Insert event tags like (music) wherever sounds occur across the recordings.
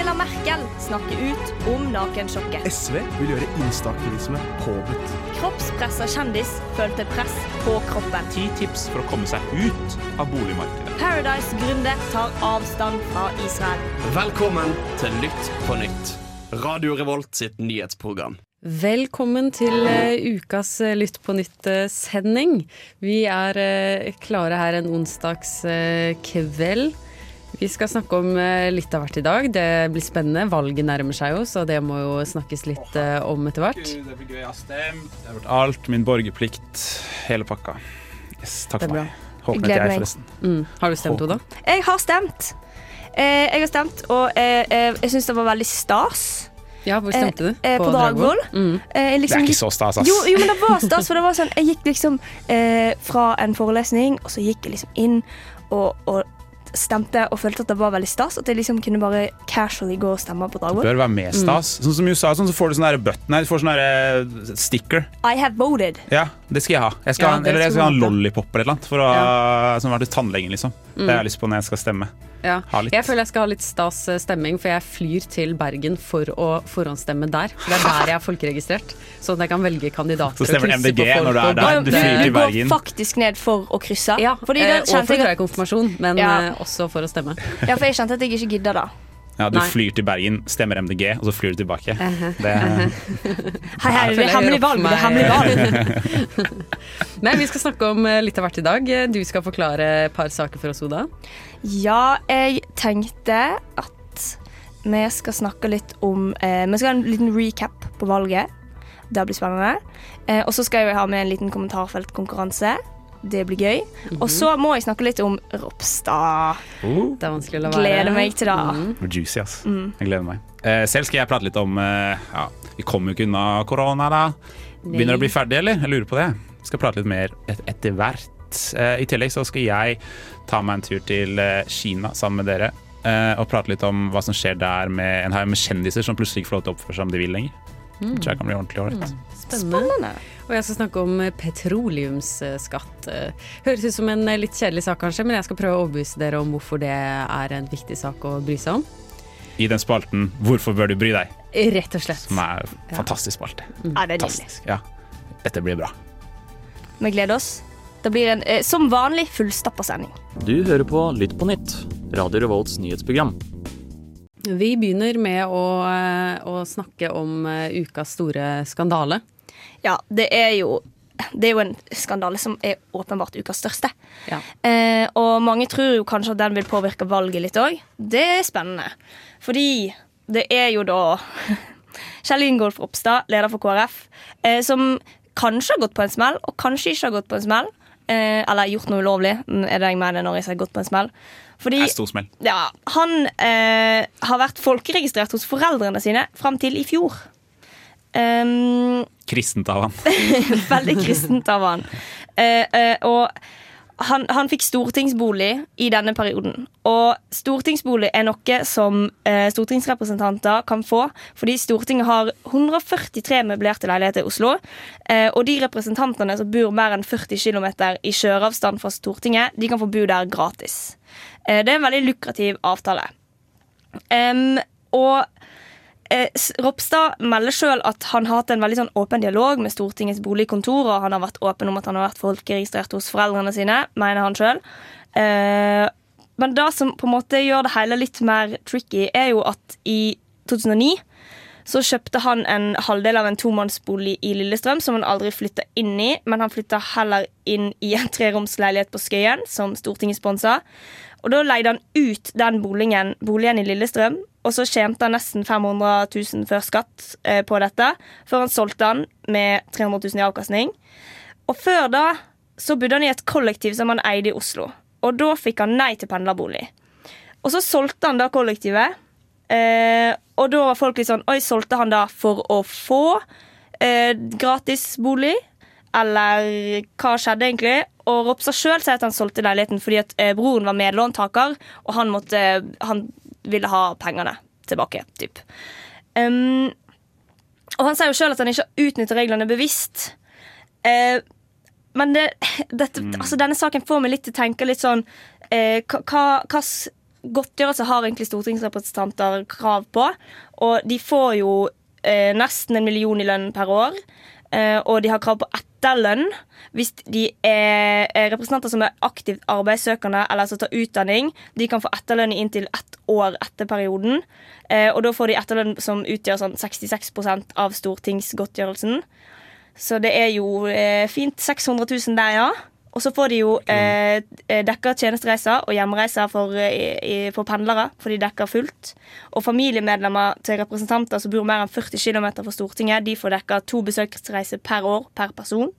Angela Merkel snakker ut om nakensjokket. SV vil gjøre instaaktivisme påbudt. Kroppspressa kjendis følte press på kroppen. Ti tips for å komme seg ut av boligmarkedet. Paradise-gründer tar avstand fra Israel. Velkommen til Lytt på nytt. Radio Revolt sitt nyhetsprogram. Velkommen til eh, ukas eh, Lytt på nytt-sending. Vi er eh, klare her en onsdagskveld. Vi skal snakke om eh, litt av hvert i dag. Det blir spennende. Valget nærmer seg jo, så det må jo snakkes litt eh, om etter hvert. Det blir gøy. Jeg har stemt. Jeg har vært alt. Min borgerplikt. Hele pakka. Yes, takk for meg. Håper Gleder ikke jeg, meg. forresten. Mm. Har du stemt, Oda? Jeg har stemt. Eh, jeg har stemt, og eh, eh, jeg syns det var veldig stas. Ja, hvor stemte du? Eh, på Dragvoll. Mm. Eh, liksom, Det liksom er ikke så stas, ass. Jo, jo, men det var stas, for det var sånn Jeg gikk liksom eh, fra en forelesning, og så gikk jeg liksom inn og, og stemte og følte at det var veldig stas. At jeg liksom kunne bare casually gå og stemme på Det bør være mer stas. Sånn som i USA, sånn, så får du sånn button her. Du får sånn eh, sticker. I have voted. Ja, det skal jeg ha. Jeg skal, Ja, ha en, eller jeg skal ha en lollipop eller noe, for å, som var til tannlegen, liksom. Det har jeg lyst på når jeg skal stemme. Ja. Ha litt. Jeg føler jeg skal ha litt stas eh, stemming, for jeg flyr til Bergen for å forhåndsstemme der. For det er der jeg er folkeregistrert, sånn at jeg kan velge kandidater. Så stemmer og MDG på folk når du er der. Du flyr til Bergen. du går faktisk ned for å krysse. Ja, Fordi eh, da og for å jeg i konfirmasjon, men Ja. Også for å stemme. ja, for jeg kjente at jeg ikke gidda da. Ja, du Nei. flyr til Bergen, stemmer MDG, og så flyr du tilbake. Det, (laughs) Hei, hei, det er hemmelig valg. Det er hemmelig valg. Men vi skal snakke om eh, litt av hvert i dag. Du skal forklare et par saker for oss, Oda. Ja, jeg tenkte at vi skal snakke litt om eh, Vi skal ha en liten recap på valget. Det blir spennende. Eh, og så skal jeg ha med en liten kommentarfeltkonkurranse. Det blir gøy. Og så må jeg snakke litt om Ropstad. oh, Det er vanskelig å la være. Gleder meg til det. Mm. juicy, ass. Jeg gleder meg. Eh, selv skal jeg prate litt om eh, ja, Vi kommer jo ikke unna korona, da. Begynner det å bli ferdig, eller? Jeg lurer på det. Skal prate litt mer et etter hvert. Eh, I tillegg så skal jeg ta meg en tur til eh, Kina sammen med dere. eh, og prate litt om hva som skjer der med en haug med kjendiser som plutselig ikke får lov til å oppføre seg som de vil lenger. Det tror jeg kan bli ordentlig ålreit. Spennende. Spennende. Og jeg skal snakke om eh, petroleumsskatt. Eh, Høres ut som en eh, litt kjedelig sak kanskje, men jeg skal prøve å overbevise dere om hvorfor det er en viktig sak å bry seg om. I den spalten 'Hvorfor bør du bry deg?' Rett og slett. som er en fantastisk spalte. Ja, det er. Fantastisk. Ja. Dette blir bra. Vi gleder oss. Det blir en eh, som vanlig fullstappa sending. Du hører på Lytt på nytt, Radio Revolts nyhetsprogram. Vi begynner med å, å snakke om ukas store skandale. Ja, det er jo det er jo en skandale som er åpenbart ukas største. Ja. Eh, og mange tror jo kanskje at den vil påvirke valget litt òg. Det er spennende. Fordi det er jo da (laughs) Kjell Ingolf Ropstad, leder for KrF, eh, som kanskje har gått på en smell, og kanskje ikke har gått på en smell. Eh, eller gjort noe ulovlig, er det jeg mener når jeg sier gått på en smell. Fordi Det er stor smell. ja, han eh, har vært folkeregistrert hos foreldrene sine fram til i fjor. Um, Kristent av han. (laughs) Veldig kristent av han. Uh, uh, og han, han fikk stortingsbolig i denne perioden. Og stortingsbolig er noe som uh, stortingsrepresentanter kan få, fordi Stortinget har 143 møblerte leiligheter i Oslo. Og de representantene som bor mer enn 40 km i kjøreavstand fra Stortinget, de kan få bo der gratis. Det er en veldig lukrativ avtale. Um, og Eh, Ropstad melder sjøl at han har hatt en veldig sånn åpen dialog med Stortingets boligkontor, og han har vært åpen om at han har vært folkeregistrert hos foreldrene sine, mener han sjøl. Eh, men det som på en måte gjør det hele litt mer tricky, er jo at i 2009 så kjøpte han en halvdel av en tomannsbolig i Lillestrøm som han aldri flytta inn i, men han flytta heller inn i en (laughs) treromsleilighet på Skøyen, som Stortinget sponsa. Og da leide han ut den boligen, boligen i Lillestrøm, og så tjente han nesten 500 000 før skatt eh, på dette, før han solgte den med 300 000 i avkastning. Og før da så bodde han i et kollektiv som han eide i Oslo, og da fikk han nei til pendlerbolig. Og så solgte han da kollektivet, eh, og da var folk litt sånn Oi, solgte han da for å få eh, gratis bolig? Eller hva skjedde egentlig? Og Ropstad sjøl sier at han solgte leiligheten fordi at eh, broren var medlåntaker, og han, måtte, han ville ha pengene tilbake. Typ. Um, og han sier jo sjøl at han ikke har utnytta reglene bevisst. Uh, men det, (laughs) dette, altså, denne saken får meg litt til å tenke litt sånn uh, hva, hva godtgjørelse har egentlig stortingsrepresentanter krav på. Og de får jo eh, nesten en million i lønn per år. Eh, og de har krav på etterlønn hvis de er, er representanter som er aktivt arbeidssøkende eller som tar utdanning. De kan få etterlønn i inntil ett år etter perioden. Eh, og da får de etterlønn som utgjør sånn 66% av stortingsgodtgjørelsen. Så det er jo eh, fint 600 000 der, ja. Og så får de jo eh, dekka tjenestereiser og hjemreiser for, eh, i, for pendlere, for de dekker fullt. Og familiemedlemmer til representanter som bor mer enn 40 km fra Stortinget, de får dekka to besøksreiser per år per person.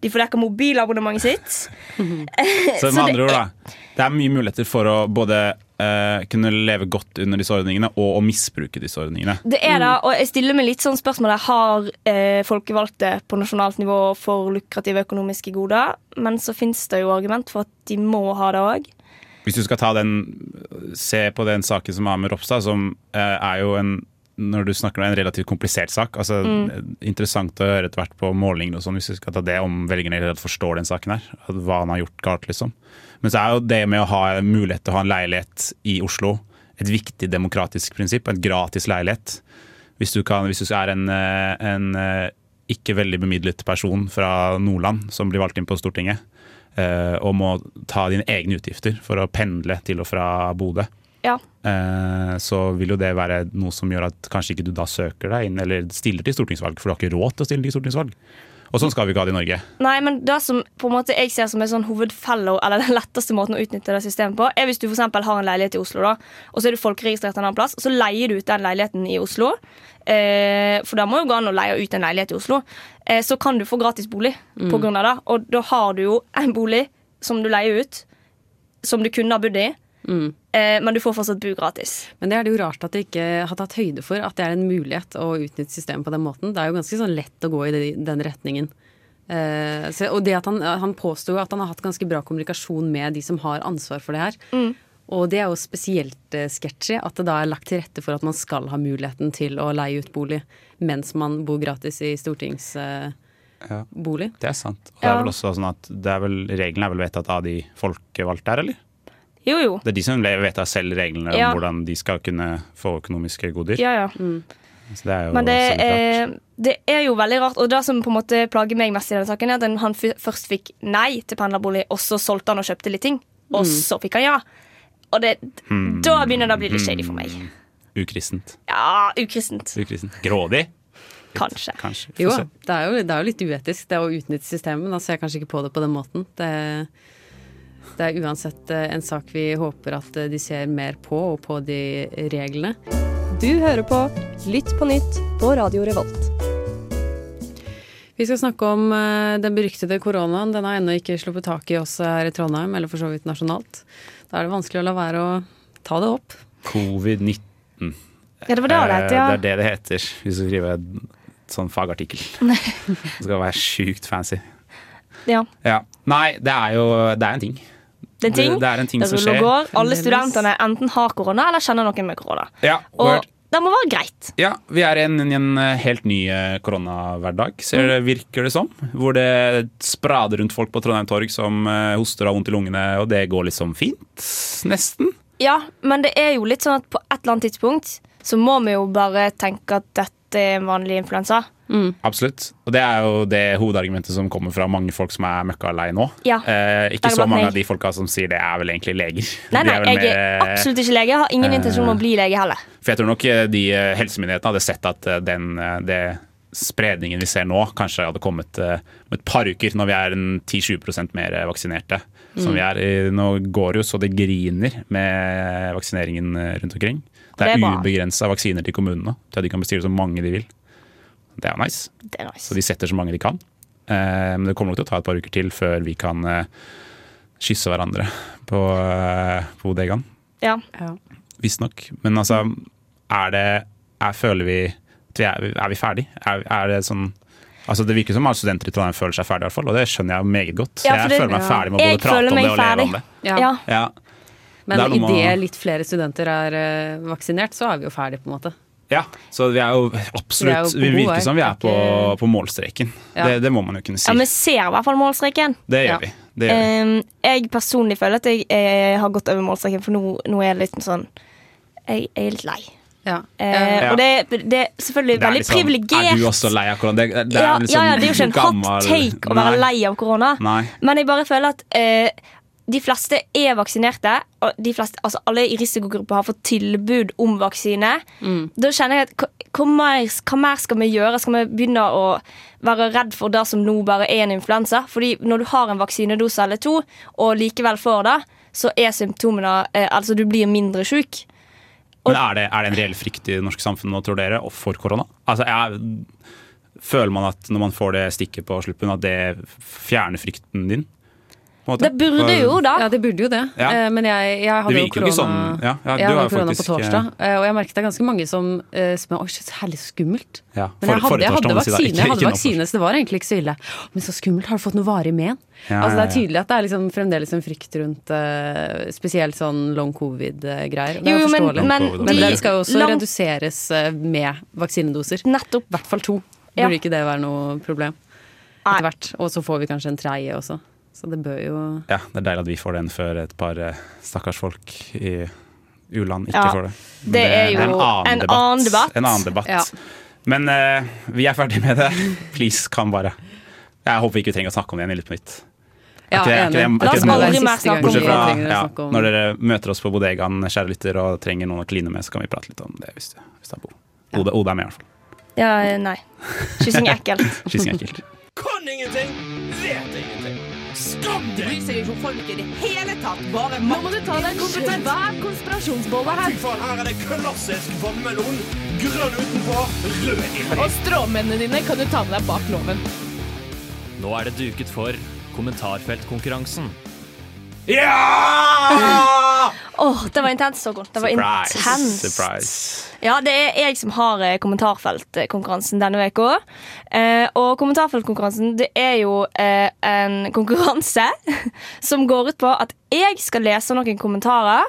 De får dekka mobilabonnementet sitt. (laughs) (laughs) Så med andre ord, da. Det er mye muligheter for å både eh, kunne leve godt under disse ordningene og å misbruke disse ordningene. Det er det, og jeg stiller meg litt sånn spørsmålet Har uh, folkevalgte på nasjonalt nivå for lukrative økonomiske goder? Men så finnes det jo argument for at de må ha det òg. Hvis du skal ta den, se på den saken som har med Ropstad, som uh, er jo en når du snakker om en relativt komplisert sak. altså Interessant å høre etter hvert på målinger og sånn, hvis vi skal ta det om velgerne forstår den saken her. Hva han har gjort galt, liksom. Men så er jo det med å ha mulighet til å ha en leilighet i Oslo et viktig demokratisk prinsipp. En gratis leilighet. Hvis du, kan, hvis du er en, eh, en eh, ikke veldig bemidlet person fra Nordland som blir valgt inn på Stortinget, eh, og må ta dine egne utgifter for å pendle til og fra Bodø, Ja. så vil jo det være noe som gjør at kanskje ikke du da søker deg inn eller stiller til stortingsvalg, for du har ikke råd til å stille til stortingsvalg. Og sånn skal vi ikke ha det i Norge. Nei, men det som på en måte jeg ser som en sånn hovedfellow, eller den letteste måten å utnytte det systemet på, er hvis du eksempel har en leilighet i Oslo, da, og så er du folkeregistrert en annen plass, og så leier du ut den leiligheten i Oslo. Eh, for da må jo gå an å leie ut en leilighet i Oslo. Eh, så kan du få gratis bolig på grunn av det. Og da har du jo en bolig som du leier ut, som du kunne ha bodd i, eh, men du får fortsatt bo gratis. Men det er det jo rart at de ikke har tatt høyde for at det er en mulighet å utnytte systemet på den måten. Det er jo ganske sånn lett å gå i den retningen. Eh, så, og det at han, han påsto at han har hatt ganske bra kommunikasjon med de som har ansvar for det her. Og det er jo spesielt eh, sketchy at det da er lagt til rette for at man skal ha muligheten til å leie ut bolig mens man bor gratis i stortingsbolig. Ja. Det er sant. Og det er vel også sånn at det er vel, Reglene er vel vedtatt av de folkevalgte her, eller? Jo, jo. Det er de som vedtar selv reglene Ja. om hvordan de skal kunne få økonomiske goder. Ja, ja. Så det er jo Men det er, det er jo veldig rart. Og det som på en måte plager meg mest i denne saken, er at han- først fikk nei til pendlerbolig, og så solgte han og kjøpte litt ting. Og så fikk han ja. Og det, da begynner det å bli litt shady for meg. Ukristent. Ja, ukristent. Ukristent. Grådig, Kanskje. kanskje. Jo, det er, jo, det er jo litt uetisk det å utnytte systemet, da ser jeg kanskje ikke på det på den måten. Det, det er uansett eh, en sak vi håper at eh, de ser mer på, og på de reglene. Du hører på Lytt på nytt på Radio Revolt. Vi skal snakke om eh, den beryktede koronaen. Den har ennå ikke sluppet tak i oss her i Trondheim, eller for så vidt nasjonalt. Da er det vanskelig å la være å ta det opp. Covid-19. Ja, det var det det het, ja. Det er det det heter hvis du skriver en sånn fagartikkel. (laughs) Det skal være sjukt fancy. ja. Ja. Nei, det er jo det er en ting. Det er en ting. Det, det er en ting Det som skjer. går. Alle studentene enten har korona eller kjenner noen med korona. Ja, Og det må være greit. ja, vi er i en, en eh, helt ny eh, koronahverdag, ser det, virker det som. Hvor det sprader rundt folk på Trondheim Torg som eh, hoster og har vondt i lungene, og det går liksom fint. Nesten. Ja, men det er jo litt sånn at på et eller annet tidspunkt så må vi jo bare tenke at dette er en vanlig influensa. Absolutt. Og det er jo det hovedargumentet som kommer fra mange folk som er møkkalei nå. Ja. Eh, ikke så mange meg. av de folka som sier det, er vel egentlig leger. (laughs) Nei, nei, er jeg er mer, eh, absolutt ikke lege. Jeg har ingen intensjon om å bli lege heller. For jeg tror nok eh, de eh, helsemyndighetene hadde sett at eh, den eh, det spredningen vi ser nå, kanskje hadde kommet eh, om et par uker, når vi er 10-20% mer vaksinerte. vaksinerte. Som Mm. vi er. Eh, Nå går det jo så det griner med vaksineringen eh, rundt omkring. Det er, er ubegrensa vaksiner til kommunene, til at de kan bestille så mange de vil. Det er jo nice. Det er nice. Så de setter så mange de kan. Eh, men det kommer nok til å ta et par uker til før vi kan eh, kysse hverandre på, eh, på bodegaen. Ja. Visstnok. Men altså, er det er, Føler vi at vi er, er vi ferdig? Er, er det sånn Altså Det virker som alle studenter i Trondheim føler seg ferdig, i hvert fall, og det skjønner jeg meget godt. Ja, jeg det- føler meg ja. ferdig med å både prate om det og leve om det. Ja. Ja. Men Det med idet litt flere studenter er eh, vaksinert, så er vi jo ferdig, på en måte. Ja, så vi er jo Vi absolutt jo Vi virker som vi er på, på målstreken. Ja. Det, det må man jo kunne si. Ja, Vi ser i hvert fall målstreken. det gjør Ja. vi. Det gjør vi. Ehm, jeg personlig føler at jeg, jeg har gått over målstreken, for nå, nå er jeg litt sånn Jeg, jeg er litt lei. Ja. Uh, Ja. Og det, det er selvfølgelig Det er veldig liksom, privilegert. Er du også lei av korona? Det, det ja, liksom ja, ja, det er jo ikke en gammel- hot take å være Nei. lei av korona. Nei. Men jeg bare føler at uh, de fleste er vaksinerte. De fleste, altså alle i risikogrupper har fått tilbud om vaksine. Da kjenner jeg at hva, hva, mer, hva mer skal vi gjøre? Skal vi begynne å være redd for det som nå bare er en influensa? Fordi når du har en vaksinedose eller to, og likevel får det, så er symptomene eh, Altså, du blir mindre sjuk. Men er det, er det en reell frykt i det norske samfunnet, tror dere, for korona? Altså, jeg, føler man at når man får det stikket på sluppen, at det fjerner frykten din? På en måte? Det burde jo da. Ja, det burde jo det. Ja. Eh, Men jeg, jeg hadde jo korona, sånn. Ja, ja, jeg hadde korona korona på torsdag, eh, og jeg merket det er ganske mange som spør Oi, så herlig skummelt. Ja, Men jeg hadde, jeg hadde vaksine, Ikke- jeg hadde vaksine, så det var egentlig ikke så ille. Men så skummelt, har du fått noe varig men? Ja, altså, det er tydelig at det er liksom fremdeles en frykt rundt eh, spesielt sånn long covid-greier. Det Jo, er jo, men, forståelig. men, Men de den skal jo også long... reduseres eh, med vaksinedoser. Nettopp. I hvert fall to. Ja. Burde ikke det være noe problem etter hvert. Og så får vi kanskje en tredje også. Så det bør jo Ja, det er deilig at vi får den før et par eh, stakkars folk i u-land ikke Ja, får det. Men det er jo en annen debatt. En annen debatt. Ja. Men uh, vi er ferdig med det. Please, kan bare. Jeg håper vi ikke trenger å snakke om det igjen i Litt på nytt. Ja, målet? være Aldri mer snakke om det. Bortsett fra ja, når dere møter oss på bodegaen, kjære lytter, og trenger noen å kline med, så kan vi prate litt om det. Hvis du, hvis du har bo. Oda, Oda er med, i hvert fall. Ja, nei. Kyssing er ekkelt. (laughs) Kyssing er ekkelt. Kan ingenting, bryr seg ikke om folk i det hele tatt. Bare Nå må du ta deg en kompetent hver konspirasjonsbolle her. Fy faen, her er det klassisk vannmelon. Grønn utenpå, rød inni. Og stråmennene dine kan du ta med deg bak loven. Nå er det duket for kommentarfeltkonkurransen. Ja! Åh, det var intenst, Håkon. Det var Surprise. intenst. Surprise. Ja, det er jeg som har eh, kommentarfeltkonkurransen denne uka. Eh, og kommentarfeltkonkurransen det er jo eh, en konkurranse (laughs) som går ut på at jeg skal lese noen kommentarer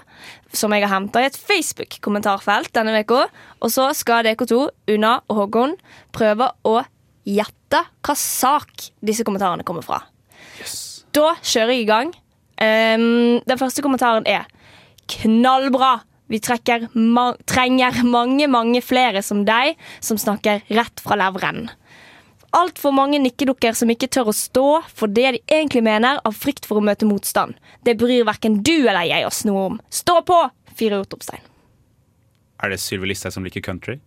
som jeg har henta i et Facebook-kommentarfelt denne uka. Og så skal dere to, Una og Håkon, prøve å gjette hva sak disse kommentarene kommer fra. Da kjører jeg i gang. Ehm, den første kommentaren er knallbra. Vi ma trenger mange, mange flere som deg, som snakker rett fra leveren. Altfor mange nikkedukker som ikke tør å stå for det de egentlig mener, av frykt for å møte motstand. Det bryr verken du eller jeg oss noe om. Stå på! Fire utropstegn. Er det Sylvi Listhaug som liker country?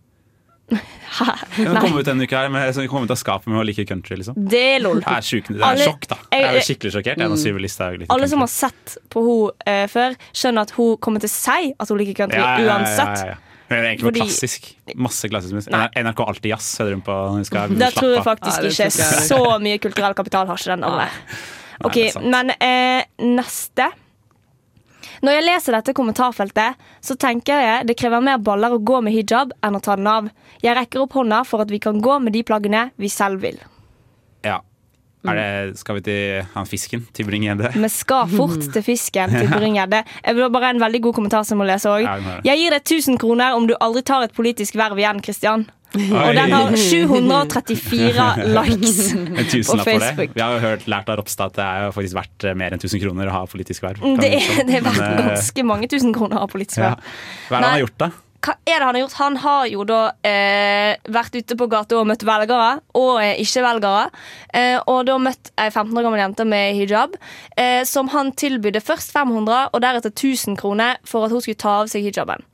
Nei. Hun kom ut denne uka her med, som kom ut av skapet med å like country, liksom. Det er lol. Det er, sjuk, det er Alle- sjokk, da. Jeg er jo skikkelig sjokkert. Jeg, Listhaug liker Alle som har sett på henne eh, før, skjønner at hun kommer til å si at hun liker country Ja, ja, ja, uansett. Hun er egentlig Fordi- klassisk. Masse klassisk musikk. NRK Alltid Jazz hører hun på hun skal Det tror jeg faktisk ikke. jeg. Så mye kulturell kapital har ikke den alle. Ok, det er. Men eh, neste. Når jeg leser dette kommentarfeltet, så tenker jeg det krever mer baller å gå med hijab enn å ta den av. Jeg rekker opp hånda for at vi kan gå med de plaggene vi selv vil. Ja. Det, skal vi til han fisken? Til Bring-Gjedde? Vi skal fort til fisken til Bring-Gjedde. (laughs) Jeg vil bare en veldig god kommentar som må lese òg. Jeg gir deg 1000 kroner om du aldri tar et politisk verv igjen, Kristian. Og den har (laughs) 734 likes (laughs) på. Facebook. Vi har jo hørt lært av Ropstad at det er jo faktisk verdt eh, mer enn 1000 kroner å ha politisk verv. Mm, Det er, det er verdt eh, ganske mange tusen kroner å ha politisk ja. Hva er det han har gjort, da? Hva er det han har gjort? Han har jo da eh, vært ute på gata og møtt velgere og eh, ikke-velgere. Eh, og da møtt ei 15 år gammel jente med hijab, eh, som han tilbydde først 500 og deretter 1000 kroner for at hun skulle ta av seg hijaben.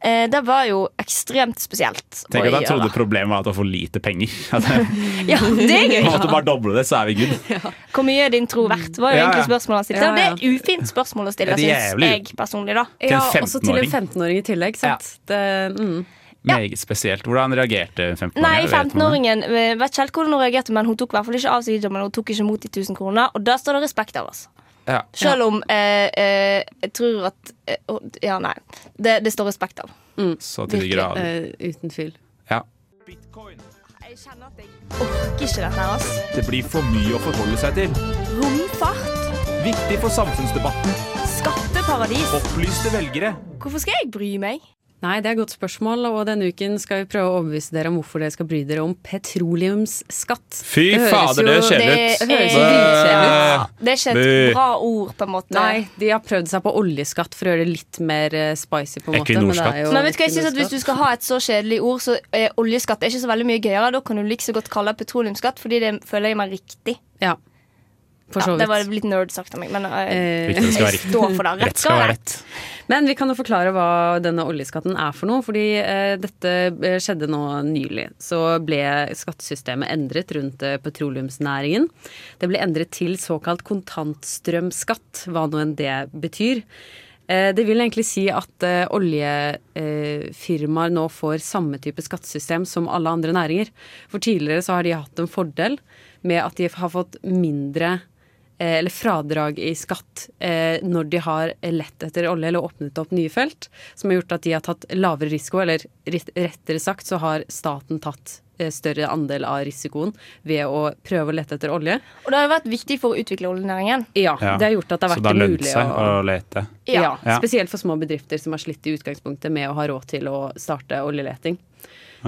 Eh, det var jo ekstremt spesielt Tenk at han trodde problemet var at var for lite penger. (laughs) Ja, det er gøy! Måtte bare doble det, så er vi good. (laughs) Hvor mye er din tro verdt? Var jo egentlig spørsmålet han stilte. Ja, Og det er et ufint spørsmål å stille, syns jeg personlig. da Ja, også til en 15-åring. 15-åring i tillegg. Sant? Det, mm. Meget spesielt. Hvordan reagerte 15-åringen? Nei, Vet 15-åringen eh, vet ikke helt hvordan hun reagerte, men hun tok i hvert fall ikke av seg hijaben. Hun tok ikke imot de 1000 kronene, og da står det respekt av oss. Ja. Selv om eh, eh, jeg tror at eh, Ja, nei. Det, det står respekt av. Så til de grader. eh, uten tvil. Ja. Jeg kjenner at jeg orker ikke dette her, ass. Det blir for mye å forholde seg til. Romfart, Viktig for samfunnsdebatten. skatteparadis. Opplyste velgere. Hvorfor skal jeg bry meg? Nei, det er et godt spørsmål, og denne uken skal vi prøve å overbevise dere om hvorfor dere skal bry dere om petroleumsskatt. Fy Det fader, det ser er ut. Det høres jo er- dritkjedelig ut. Det er ikke et bra ord, på en måte. Nei, de har prøvd seg på oljeskatt for å gjøre det litt mer eh, spicy, på en måte. Men, det er jo Men vet du hva, jeg synes at Hvis du skal ha et så kjedelig ord, så er oljeskatt er ikke så veldig mye gøyere. Da kan du like så godt kalle det petroleumsskatt, fordi det føler jeg meg riktig. Ja, for Ja, det var litt nerd sagt av meg, men eh, Eh, være jeg står for det. Rett skal være rett. Men vi kan jo forklare hva denne oljeskatten er for noe. Fordi eh, dette eh, skjedde nå nylig. Så ble skattesystemet endret rundt eh, petroleumsnæringen. Det ble endret til såkalt kontantstrømskatt, hva nå enn det betyr. Eh, Det vil egentlig si at eh, oljefirmaer nå får samme type skattesystem som alle andre næringer. For tidligere så har de hatt en fordel med at de har fått mindre eh, eller fradrag i skatt eh, når de har lett etter olje eller åpnet opp nye felt, som har gjort at de har tatt lavere risiko, eller rettere sagt så har staten tatt eh, større andel av risikoen ved å prøve å lete etter olje. Og det har jo vært viktig for å utvikle oljenæringen. Ja, det har gjort at det har Så vært det har lønt mulig seg å å lete. ja. Ja. Spesielt for små bedrifter som har slitt i utgangspunktet med å ha råd til å starte oljeleting.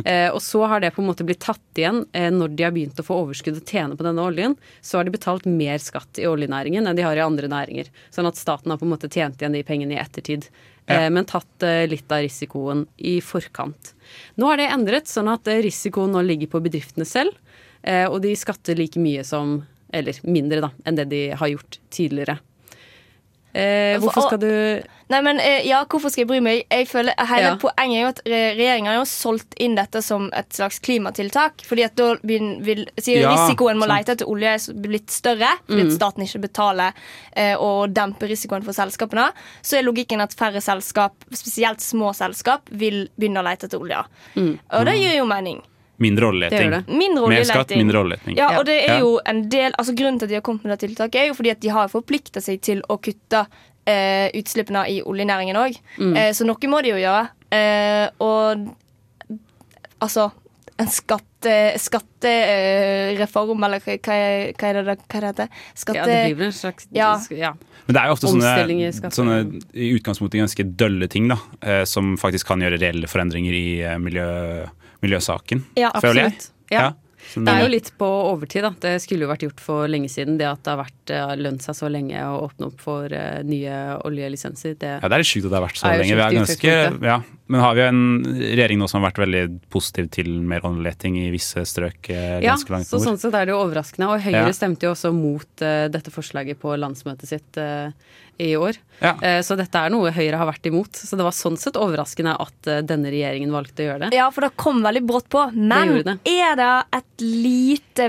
Eh, og så har det på en måte blitt tatt igjen eh, når de har begynt å få overskudd og tjene på denne oljen. Så har de betalt mer skatt i oljenæringen enn de har i andre næringer. Sånn at staten har på en måte tjent igjen de pengene i ettertid. Ja. Eh, men tatt litt av risikoen i forkant. Nå har det endret, sånn at risikoen nå ligger på bedriftene selv. Og de skatter like mye som Eller mindre, da, enn det de har gjort tidligere. Eh, hvorfor skal du Nei, men eh, ja, Hvorfor skal jeg bry meg? Jeg føler Hele Ja. poenget er jo at regjeringa har jo solgt inn dette som et slags klimatiltak. Fordi at da vil, vil Ja, risikoen med å lete etter olje er blitt større, fordi at staten ikke betaler eh, og demper risikoen for selskapene, så er logikken at færre selskap, spesielt små selskap, vil begynne å lete etter olje. Og det gir jo mening. Mindre oljeleting. gjør det. Mer skatt, mindre oljeleting. Ja, og det er jo en del Altså Grunnen til at de har kommet med det tiltaket, er jo fordi at de har forplikta seg til å kutte eh, utslippene i oljenæringen òg. Eh, så noe må de jo gjøre. Eh, og altså en skatte, skattereform, eller hva, hva er hva er det det- hva er det heter? Skatte... Ja, det blir vel en slags Ja. ja. Men det er jo ofte sånne, sånne i utgangspunktet ganske dølle ting, da. eh, Som faktisk kan gjøre reelle forandringer i eh, miljø, miljøsaken, Ja, føler jeg. Ja. Ja. Det er jo litt på overtid, da. Det skulle jo vært gjort for lenge siden. Det at det har vært eh, lønt seg så lenge å åpne opp for eh, nye oljelisenser. Det, Ja, det er sjukt at det har vært så lenge. Vi er ganske, ja. Men har vi en regjering nå som har vært veldig positiv til mer oljeleting i visse strøk eh, ja, så sånn sett er det jo overraskende. Og Høyre Ja. stemte jo også mot uh, dette forslaget på landsmøtet sitt uh, i år. Ja. Uh, så dette er noe Høyre har vært imot. Så det var sånn sett overraskende at denne regjeringen valgte å gjøre det. Ja, for det kom veldig brått på. Men det det. er det et lite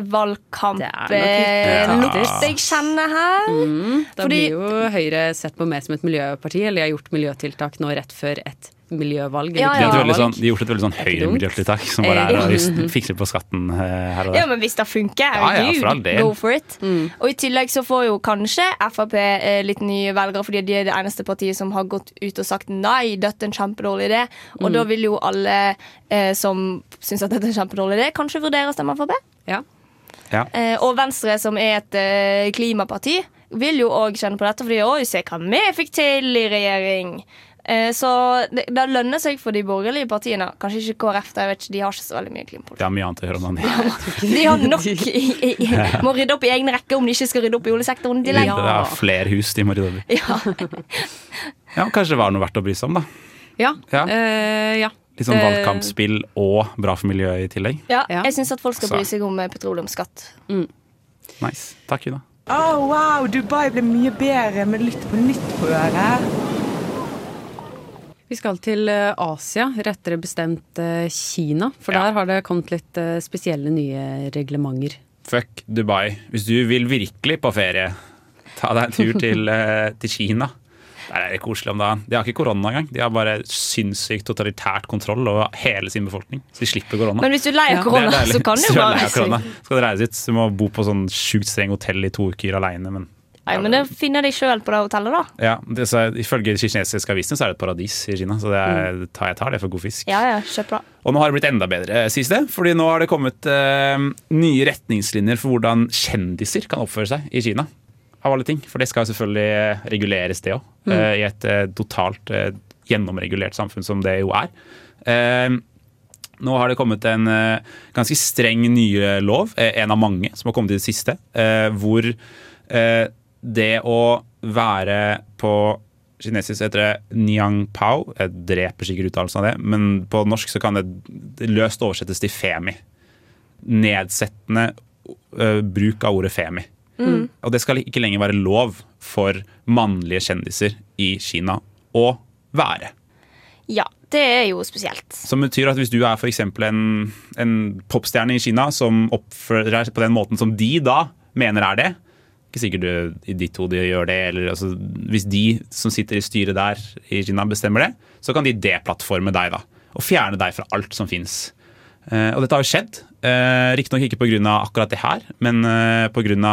Ja. jeg kjenner her? Mm, da Fordi- blir jo Høyre sett på mer som et miljøparti, eller de har gjort miljøtiltak nå rett før et miljøvalg. Ja, ja. De sånn, de har gjort et veldig sånn høyremiljøtiltak som bare er å Eh, fikse på skatten eh, her og Ja, men hvis det funker, Ja, ja, for all go for it. Mm. Og i tillegg så får jo kanskje Frp eh, litt nye velgere, fordi de er det eneste partiet som har gått ut og sagt nei, dette er en kjempedårlig idé. Og Mm. da vil jo alle eh, som syns at dette er en kjempedårlig idé, kanskje vurdere å stemme Frp. Ja. Ja. Eh, og Venstre, som er et eh, klimaparti, vil jo òg kjenne på dette, fordi òg se hva vi fikk til i regjering. Eh, så det, det lønner seg for de borgerlige partiene. Kanskje ikke KrF, jeg vet ikke, de har ikke så veldig mye klimapolitikk. Det er mye annet å gjøre om dagen. De har nok i, i, i, må rydde opp i egne rekker om de ikke skal rydde opp i oljesektoren. De Det er flere hus de må rydde opp i. Ja. Ja, kanskje det var noe verdt å bry seg om, da. Ja. Ja. Uh, ja. Litt sånn Det- valgkampspill og bra for miljøet i tillegg. Ja, jeg syns at folk skal bry seg om petroleumsskatt. Mm. Nice. Takk, Una. Å, wow, Dubai ble mye bedre med Lytt på nytt på øret. Vi skal til eh, Asia, rettere bestemt eh, Kina. For Ja. der har det kommet litt eh, spesielle nye reglementer. Fuck Dubai. Hvis du vil virkelig på ferie, ta deg en tur til, (laughs) til Kina. Der er det koselig om dagen. De har ikke korona engang. De har bare sinnssykt totalitært kontroll over hele sin befolkning. Så de slipper korona. Men hvis du leier korona, Ja, så kan du jo bare reise ut? så du må bo på sånn sjukt streng hotell i to uker aleine, men Nei, men det finner de sjøl på det hotellet, da. ja, det, så, Ifølge kinesiske avisene så er det et paradis i Kina, så det er, tar, jeg tar det for god fisk. Ja, ja, kjøp bra. Og nå har det blitt enda bedre, sies det. Fordi nå har det kommet eh, nye retningslinjer for hvordan kjendiser kan oppføre seg i Kina. Av alle ting. For det skal selvfølgelig reguleres, det òg. I et eh, totalt eh, gjennomregulert samfunn som det jo er. Eh, nå har det kommet en eh, ganske streng nye lov, eh, en av mange som har kommet i det siste, eh, hvor eh, det å være på kinesisk heter det Niang Pao. Jeg dreper sikkert uttalelsen av det, men på norsk så kan det løst oversettes til femi. Nedsettende uh, bruk av ordet femi. Og det skal ikke lenger være lov for mannlige kjendiser i Kina å være. Ja, det er jo spesielt. Som betyr at hvis du er eksempel en, en popstjerne i Kina som oppfører seg på den måten som de da mener er det, ikke sikkert du i ditt hode gjør det, eller altså, hvis de som sitter i styret der i Kina bestemmer det, så kan de deplattforme deg da, og fjerne deg fra alt som fins. Uh, og dette har jo skjedd. Uh, Riktignok ikke pga. akkurat det her, men uh, pga. en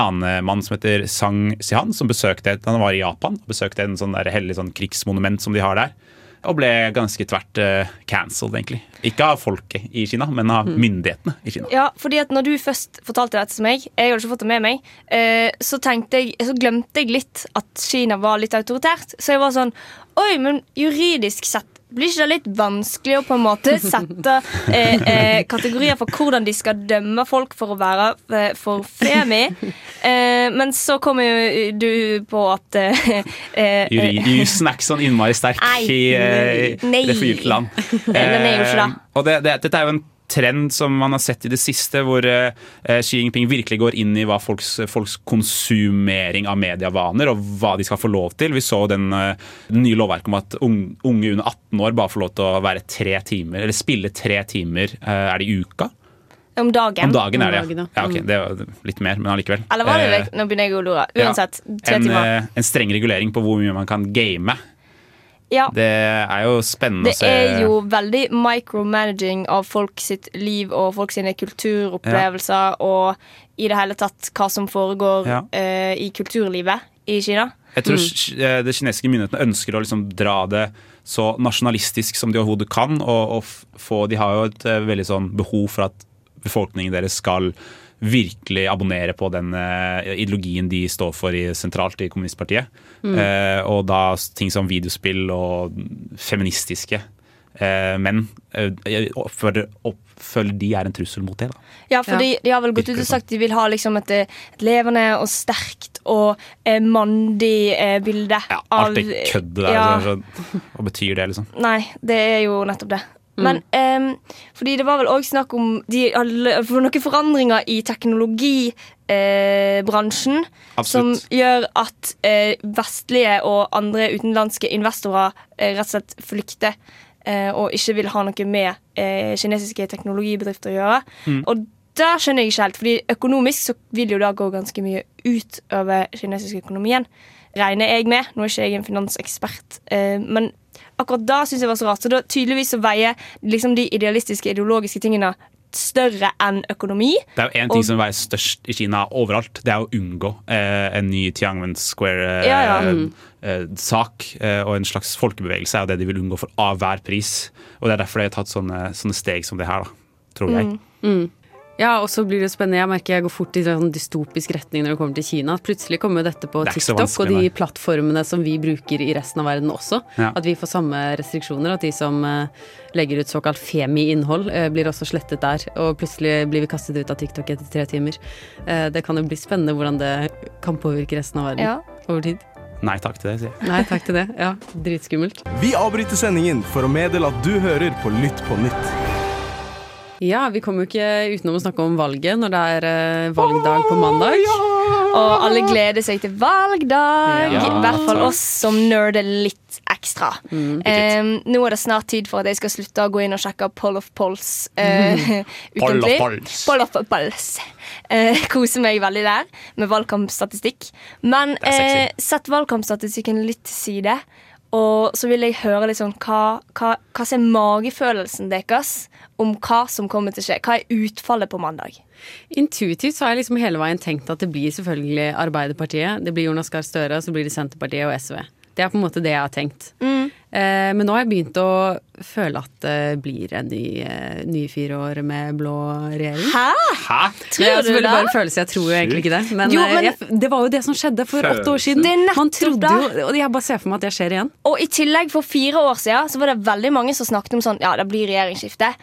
annen eh, mann som heter Sang Sihan, som besøkte han var i Japan og besøkte en sånn der hellig sånn krigsmonument som de har der. Og ble ganske tvert uh, cancelled, egentlig. Ikke av folket i Kina, men av myndighetene i Kina. Ja, fordi at når du først fortalte dette til meg, jeg hadde ikke fått det med meg, uh, så, jeg, så glemte jeg litt at Kina var litt autoritært. Så jeg var sånn Oi, men juridisk sett blir ikke det litt vanskelig å på en måte sette eh, eh, kategorier for hvordan de skal dømme folk for å være eh, for femi? Eh, men så kommer jo du på at eh, eh, Jussen er ikke sånn innmari sterk Nei. i, eh, Nei. det forgylte land. Den er jo ikke det. Eh, Og det, det, dette er jo en trend som man har sett i det siste, hvor eh, Xi Jinping virkelig går inn i hva folks, folks konsumering av medievaner og hva de skal få lov til. Vi så den, eh, nye lovverket om at unge under 18 år bare får lov til å være tre timer, eller spille tre timer eh, er det i uka. om dagen. Om dagen er det, ja. ja. ja ok, det var litt mer, men allikevel. Eller var det Eh. Nå begynner jeg å lure. Uansett, tre en, timer. eh, en streng regulering på hvor mye man kan game. Ja. Det er jo spennende Det å se. Det er jo veldig micromanaging av folk sitt liv og folk sine kulturopplevelser og i det hele tatt hva som foregår Ja. uh, i kulturlivet i Kina. Jeg tror mm. det kinesiske myndighetene ønsker å liksom dra det så nasjonalistisk som de overhodet kan. Og, og få, de har jo et eh, veldig sånn behov for at befolkningen deres skal virkelig abonnere på den eh, ideologien de står for i, sentralt i kommunistpartiet. Eh, og da ting som videospill og feministiske eh, menn oppfølger, jeg oppfører, de er en trussel mot det. da. Ja, for Ja. de, de har vel gått ut og sagt de vil ha liksom et, eh, et levende og sterkt og eh, mandig eh, bilde. Ja, alt det køddet der. ja. så- så- Hva betyr det, liksom? Nei, det er jo nettopp det. Men um, fordi det var vel òg snakk om de, for noen forandringer i teknologibransjen eh, som gjør at eh, vestlige og andre utenlandske investorer eh, rett og slett flykter eh, og ikke vil ha noe med eh, kinesiske teknologibedrifter å gjøre. Og der skjønner jeg ikke helt, fordi økonomisk så vil jo det gå ganske mye ut over kinesisk økonomien. Regner jeg med. Nå er ikke jeg en finansekspert, eh, men akkurat da syns jeg var så rart. Så da tydeligvis så veier liksom de idealistiske, ideologiske tingene større enn økonomi. Det er jo én ting Og- som veier størst i Kina overalt. Det er å unngå eh, en ny Tiananmen Ja, ja. Square-sak eh, og en slags folkebevegelse er jo det de vil unngå for av hver pris. Og det er derfor de har tatt sånne, sånne steg som det her, da, tror jeg. Ja, og så blir det spennende. Jeg merker jeg går fort i sånn dystopisk retning når det kommer til Kina. Plutselig kommer dette på Det TikTok og de plattformene som vi bruker i resten av verden også. Ja. At vi får samme restriksjoner. At de som eh, legger ut såkalt femi-innhold, eh, blir også slettet der. Og plutselig blir vi kastet ut av TikTok etter tre timer. Eh, det kan jo bli spennende hvordan det kan påvirke resten av verden Ja. over tid. Nei takk til det, sier jeg. Nei, takk til det. Ja, dritskummelt. Vi avbryter sendingen for å meddele at du hører på Lytt på nytt. Ja, vi kommer jo ikke utenom å snakke om valget når det er eh, valgdag på mandag. Og alle gleder seg til valgdag. Ja, I hvert fall oss som nerder litt ekstra. Em, nå er det snart tid for at jeg skal slutte å gå inn og sjekke Poll of Polls (laughs) uh, Poll of ukentlig. Polls. Poll of Polls. Uh, (laughs) koser meg veldig der med valgkampstatistikk. Men eh, sett valgkampstatistikken litt til side. Og så vil jeg høre litt sånn hva, hva, hva er magefølelsen deres om hva som kommer til å skje. Hva er utfallet på mandag? Intuitivt så har jeg liksom hele veien tenkt at det blir selvfølgelig Arbeiderpartiet, det blir Jonas Gahr Støre, så blir det Senterpartiet og SV. Det er på en måte det jeg har tenkt. Eh, men nå har jeg begynt å føle at det blir en ny, eh, ny fire år med blå regjering. Hæ? Hæ? Det er Tror du selvfølgelig det? bare en følelse, jeg tror jo egentlig ikke det. Men, Jo, eh, men- jeg, det var jo det som skjedde for åtte år siden. Det er nettopp Man trodde jo, og jeg bare ser for meg at det skjer igjen. Og i tillegg, for fire år siden så var det veldig mange som snakket om sånn Ja, det blir regjeringsskifte.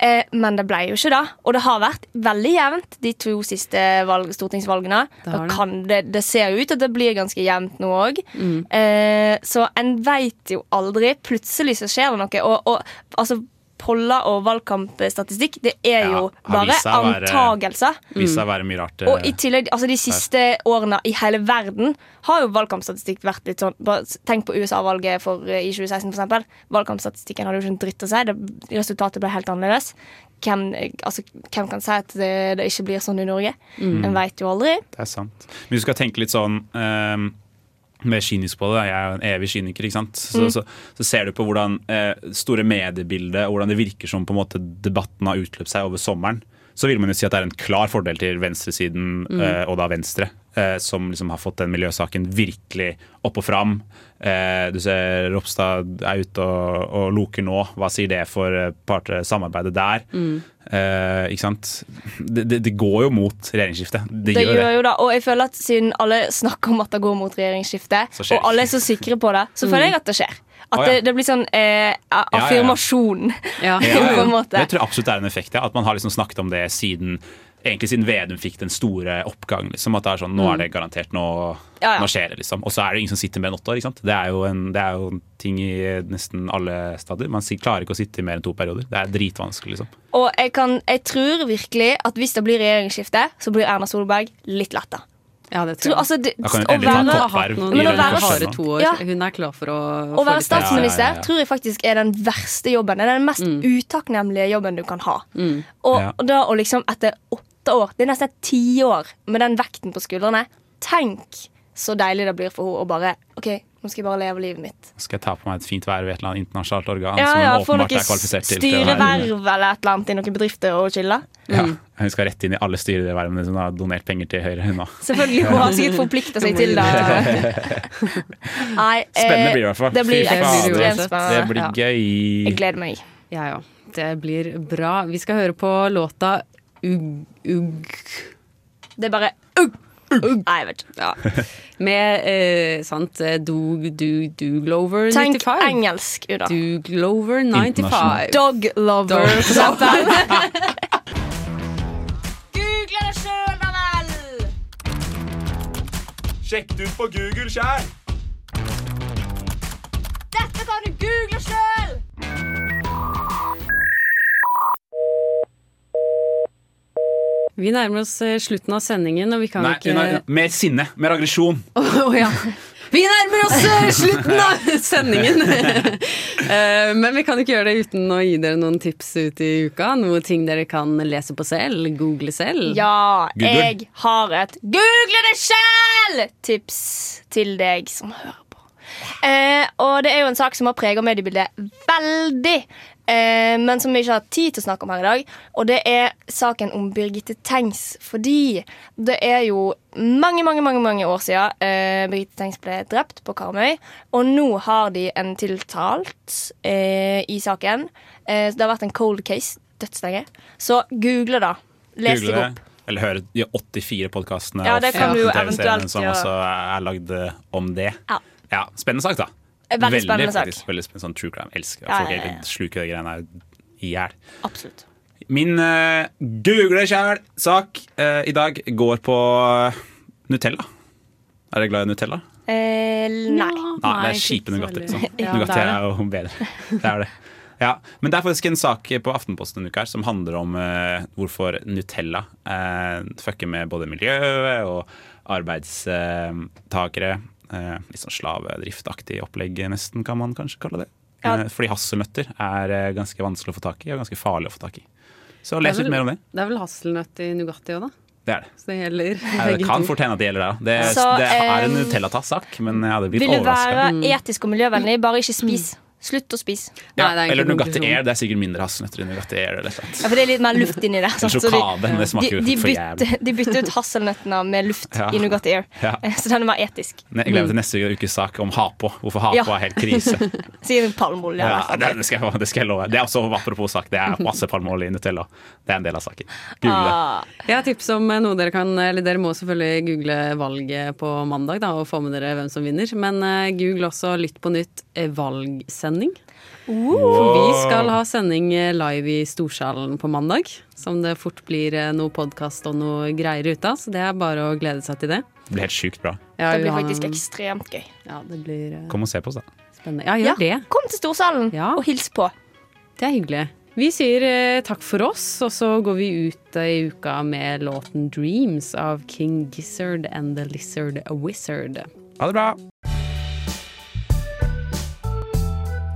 Eh, men det ble jo ikke det. Og det har vært veldig jevnt de to siste valg, stortingsvalgene. Det det. kan det, det ser ut at det blir ganske jevnt nå òg. Eh, så en veit jo aldri. Plutselig så skjer det noe. Og, og altså Poller og valgkampstatistikk, det er jo bare vist antagelser. Viste seg å være mye rart. eh, Og i tillegg, altså De siste årene i hele verden har jo valgkampstatistikk vært litt sånn Tenk på USA-valget eh, i 2016, for eksempel. Valgkampstatistikken hadde jo ikke en dritt å si. Det, resultatet ble helt annerledes. Hvem, eh, altså, hvem kan si at det, det ikke blir sånn i Norge? En veit jo aldri. Det er sant. Men du skal tenke litt sånn um, mer kynisk på det. Jeg er jo en evig kyniker. ikke sant? Så, så, så ser du på hvordan eh, store mediebildet og hvordan det virker som på en måte debatten har utløpt seg over sommeren. Så vil man jo si at det er en klar fordel til venstresiden, eh, og da Venstre, eh, som liksom har fått den miljøsaken virkelig opp og fram. Eh, du ser Ropstad er ute og, og loker nå. Hva sier det for parter, samarbeidet der? Eh, ikke sant? Det, det, det går jo mot regjeringsskifte. Det, Det gjør det. jo det, og jeg føler at siden alle snakker om at det går mot regjeringsskifte, og alle er så sikre på det, så føler jeg at det skjer. At ja. det, det blir sånn eh, ja. affirmasjon, (laughs) Ja. (laughs) på en måte. Jeg tror absolutt det er en effekt. Ja. At man har liksom snakket om det siden Egentlig siden Vedum fikk den store oppgangen. Liksom, at det er sånn, Nå er det garantert, nå, Mm. Ja, ja. nå skjer det. liksom. Og så er det ingen som sitter mer enn åtte år. ikke sant? Det er jo en, det er jo en ting i nesten alle stadier. Man klarer ikke å sitte i mer enn to perioder. Det er dritvanskelig. liksom. Og jeg, kan, jeg tror virkelig at hvis det blir regjeringsskifte, så blir Erna Solberg litt letta. Ja, det Tror, jeg. altså, det, jeg kan endelig ta toppverv. Men å være to år. Ja. Hun er klar for å å være statsminister Ja, ja, ja. tror jeg faktisk er den verste jobben. Det er den mest utakknemlige jobben du kan ha. Mm. Og, Ja. og da å liksom etter åtte år, det er nesten et tiår med den vekten på skuldrene Tenk så deilig det blir for henne å bare OK, nå skal jeg bare leve livet mitt. Skal jeg ta på meg et fint verv i et eller annet internasjonalt organ Ja, som ja, som åpenbart er kvalifisert til? styreverv eller et eller annet i noen bedrifter og chille? Ja, Hun skal rett inn i alle styrevervene som har donert penger til Høyre. hun nå. Selvfølgelig. Hun har sikkert forplikta seg til det. (laughs) Nei, eh, (laughs) Spennende blir det i hvert fall. Det blir. Det blir Ja. gøy. Jeg gleder meg. Ja, ja. Det blir bra. Vi skal høre på låta Ugg Ugg Det er bare ugg. Nei, jeg vet ikke. ja. Med eh, sant Doug do, Glover 95. Tenk 95. engelsk, Uda. Douglover 95. Internasjonalt. Dog lover, Dog eksempel. (laughs) Google det sjøl, da vel! Sjekk det ut på Google sjæl! Dette kan du google sjøl! Vi nærmer oss eh, slutten av sendingen, og vi kan Nei, ikke nei, mer sinne, mer aggresjon. (laughs) Oh, ja. Vi nærmer oss eh, slutten av (laughs) sendingen! (laughs) Eh, Men vi kan ikke gjøre det uten å gi dere noen tips ut i uka. Noe ting dere kan lese på selv, google selv. Ja, Google. jeg har et Google det sjæl-tips til deg som hører på. Eh, og det er jo en sak som har prega mediebildet veldig. Eh, men som vi ikke har tid til å snakke om her i dag. Og det er saken om Birgitte Tengs. Fordi det er jo mange mange, mange, mange år siden eh, Birgitte Tengs ble drept på Karmøy. Og nå har de en tiltalt eh, i saken. Eh, det har vært en cold case dødslenge. Så google, da. Les Google det. opp. Eller høre de 84 podkastene Ja, det kan og du jo 15 TV-seriene som også er lagd eh, om det. Ja. Ja, Spennende sak, da. Veldig spennende sak. faktisk, Veldig spennende, sånn true crime. Elsker Ja, folk ja, ja. sluker de greiene i hjel. Absolutt. Min uh, google sjæl-sak uh, i dag går på eh, Nutella. Er dere glad i Nutella? Eh, nei. Nei, det er kjipe Nugatti. Liksom. (laughs) Ja, Nugatti det er er jo bedre. Det er det. Ja, men det er faktisk en sak på Aftenposten en uke her som handler om uh, hvorfor Nutella uh, fucker med både miljøet og arbeidstakere. Eh, litt sånn slavedriftaktig opplegg, nesten, kan man kanskje kalle det. Ja. Eh, fordi hasselnøtter er eh, ganske vanskelig å få tak i, og ganske farlig å få tak i. Så les litt mer om det. Det er vel hasselnøtt i Nugatti òg, da. Det er det. Så det gjelder Eh, Det kan fort hende at det gjelder deg òg. Det, det er en eh, Nutella-tass-sak, men jeg hadde blitt Vil du være etisk og miljøvennlig, bare ikke spis. Slutt å spise. Ja, Nei, det er eller Nugatti. Air. Det er sikkert mindre hasselnøtter i Nugatti Air. Eller sant? Ja, for det er litt mer luft inni det. sant? Så de- sjokade, de, de, jævlig. bytter, de bytter ut hasselnøttene med luft Ja. i Nugatti Air. Ja. (laughs) Så den er mer etisk. Ne- Jeg gleder meg til neste ukes sak om hapå. Hvorfor hapå Ja. er helt krise. (laughs) Sier palmeolje. Ja, det, det, skal jeg, det skal jeg love. Det er også apropos sak. Det er masse palmeolje i Nutella. Det er en del av saken. Google det. Ah, Jeg har tips om noe dere kan Eller dere må selvfølgelig google valget på mandag da, og få med dere hvem som vinner. Men uh, google også Lytt på nytt eh, valgsending. For vi skal ha sending eh, live i Storsalen på mandag. Som det fort blir eh, noe podkast og noe greier ut av. Så det er bare å glede seg til det. Det blir helt sjukt bra. Ja, det blir faktisk ekstremt gøy. Ja, det blir uh, Kom og se på oss, da. spennende. Ja, gjør det. Kom til Storsalen Ja. og hils på. Det er hyggelig. Vi sier eh, takk for oss, og så går vi ut eh, i uka med låten 'Dreams' av King Gizzard and The Lizard Wizard. Ha det bra!